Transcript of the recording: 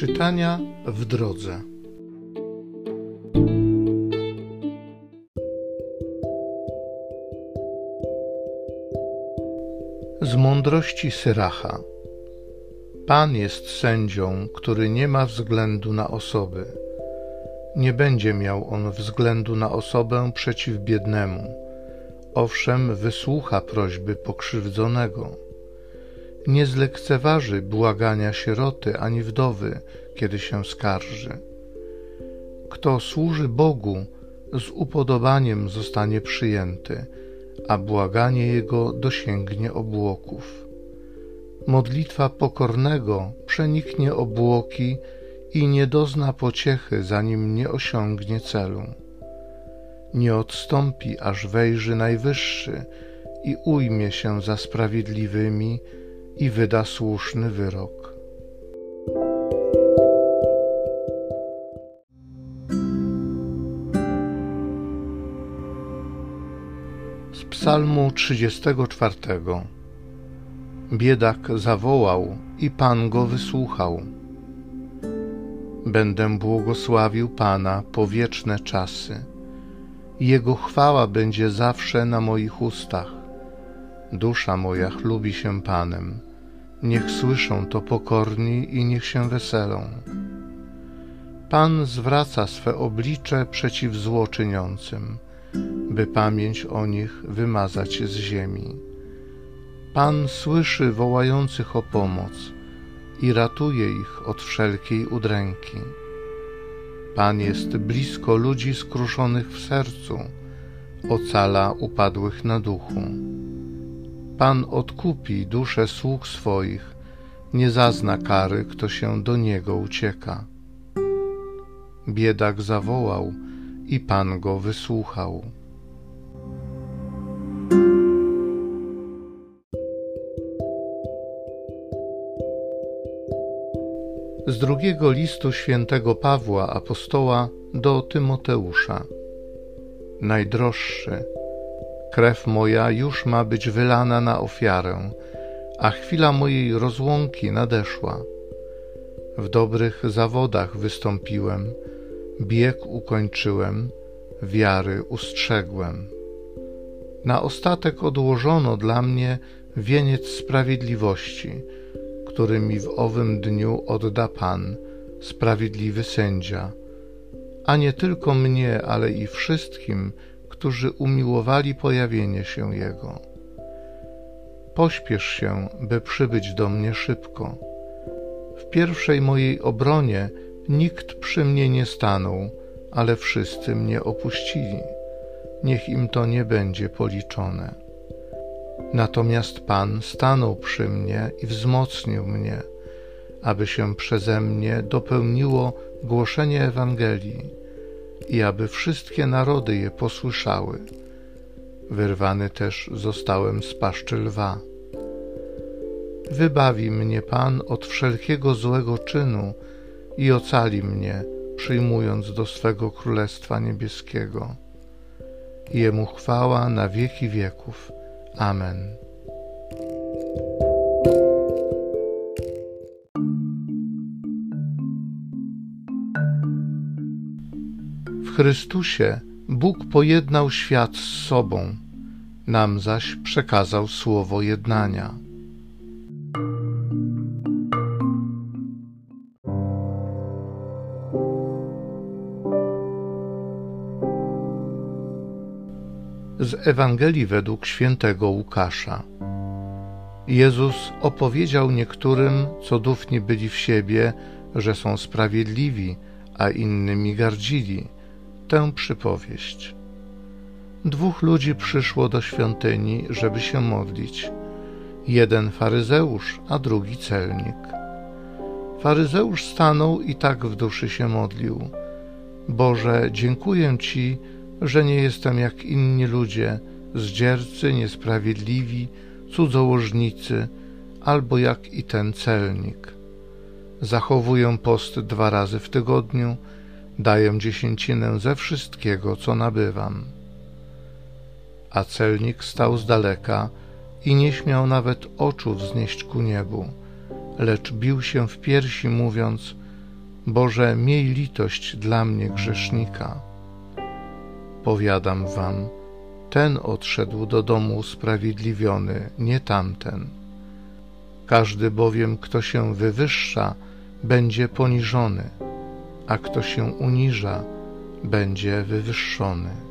Czytania w drodze. Z mądrości Syracha. Pan jest sędzią, który nie ma względu na osoby. Nie będzie miał on względu na osobę przeciw biednemu. Owszem, wysłucha prośby pokrzywdzonego nie zlekceważy błagania sieroty ani wdowy, kiedy się skarży. Kto służy Bogu, z upodobaniem zostanie przyjęty, a błaganie jego dosięgnie obłoków. Modlitwa pokornego przeniknie obłoki i nie dozna pociechy, zanim nie osiągnie celu. Nie odstąpi, aż wejrzy Najwyższy i ujmie się za sprawiedliwymi, i wyda słuszny wyrok. Z Psalmu 34 Biedak zawołał i Pan go wysłuchał. Będę błogosławił Pana po wieczne czasy. Jego chwała będzie zawsze na moich ustach. Dusza moja chlubi się Panem Niech słyszą to pokorni i niech się weselą. Pan zwraca swe oblicze przeciw złoczyniącym, by pamięć o nich wymazać z ziemi. Pan słyszy wołających o pomoc i ratuje ich od wszelkiej udręki. Pan jest blisko ludzi skruszonych w sercu, ocala upadłych na duchu. Pan odkupi duszę sług swoich, nie zazna kary, kto się do niego ucieka. Biedak zawołał i Pan go wysłuchał. Z drugiego listu świętego Pawła apostoła do Tymoteusza. Najdroższy, Krew moja już ma być wylana na ofiarę, a chwila mojej rozłąki nadeszła. W dobrych zawodach wystąpiłem, bieg ukończyłem, wiary ustrzegłem. Na ostatek odłożono dla mnie wieniec sprawiedliwości, który mi w owym dniu odda Pan, sprawiedliwy sędzia, a nie tylko mnie, ale i wszystkim, którzy umiłowali pojawienie się Jego. Pośpiesz się, by przybyć do mnie szybko. W pierwszej mojej obronie nikt przy mnie nie stanął, ale wszyscy mnie opuścili. Niech im to nie będzie policzone. Natomiast Pan stanął przy mnie i wzmocnił mnie, aby się przeze mnie dopełniło głoszenie Ewangelii i aby wszystkie narody je posłyszały. Wyrwany też zostałem z paszczy lwa. Wybawi mnie Pan od wszelkiego złego czynu i ocali mnie, przyjmując do swego Królestwa Niebieskiego. Jemu chwała na wieki wieków. Amen. Chrystusie Bóg pojednał świat z sobą, nam zaś przekazał słowo jednania. Z Ewangelii według świętego Łukasza. Jezus opowiedział niektórym, co dufni byli w siebie, że są sprawiedliwi, a innymi gardzili tę przypowieść. Dwóch ludzi przyszło do świątyni, żeby się modlić. Jeden faryzeusz, a drugi celnik. Faryzeusz stanął i tak w duszy się modlił. Boże, dziękuję Ci, że nie jestem jak inni ludzie, zdziercy, niesprawiedliwi, cudzołożnicy, albo jak i ten celnik. Zachowuję post dwa razy w tygodniu, daję dziesięcinę ze wszystkiego, co nabywam. A celnik stał z daleka i nie śmiał nawet oczu wznieść ku niebu, lecz bił się w piersi, mówiąc: Boże, miej litość dla mnie grzesznika. Powiadam wam, ten odszedł do domu usprawiedliwiony, nie tamten. Każdy bowiem, kto się wywyższa, będzie poniżony, a kto się uniża, będzie wywyższony.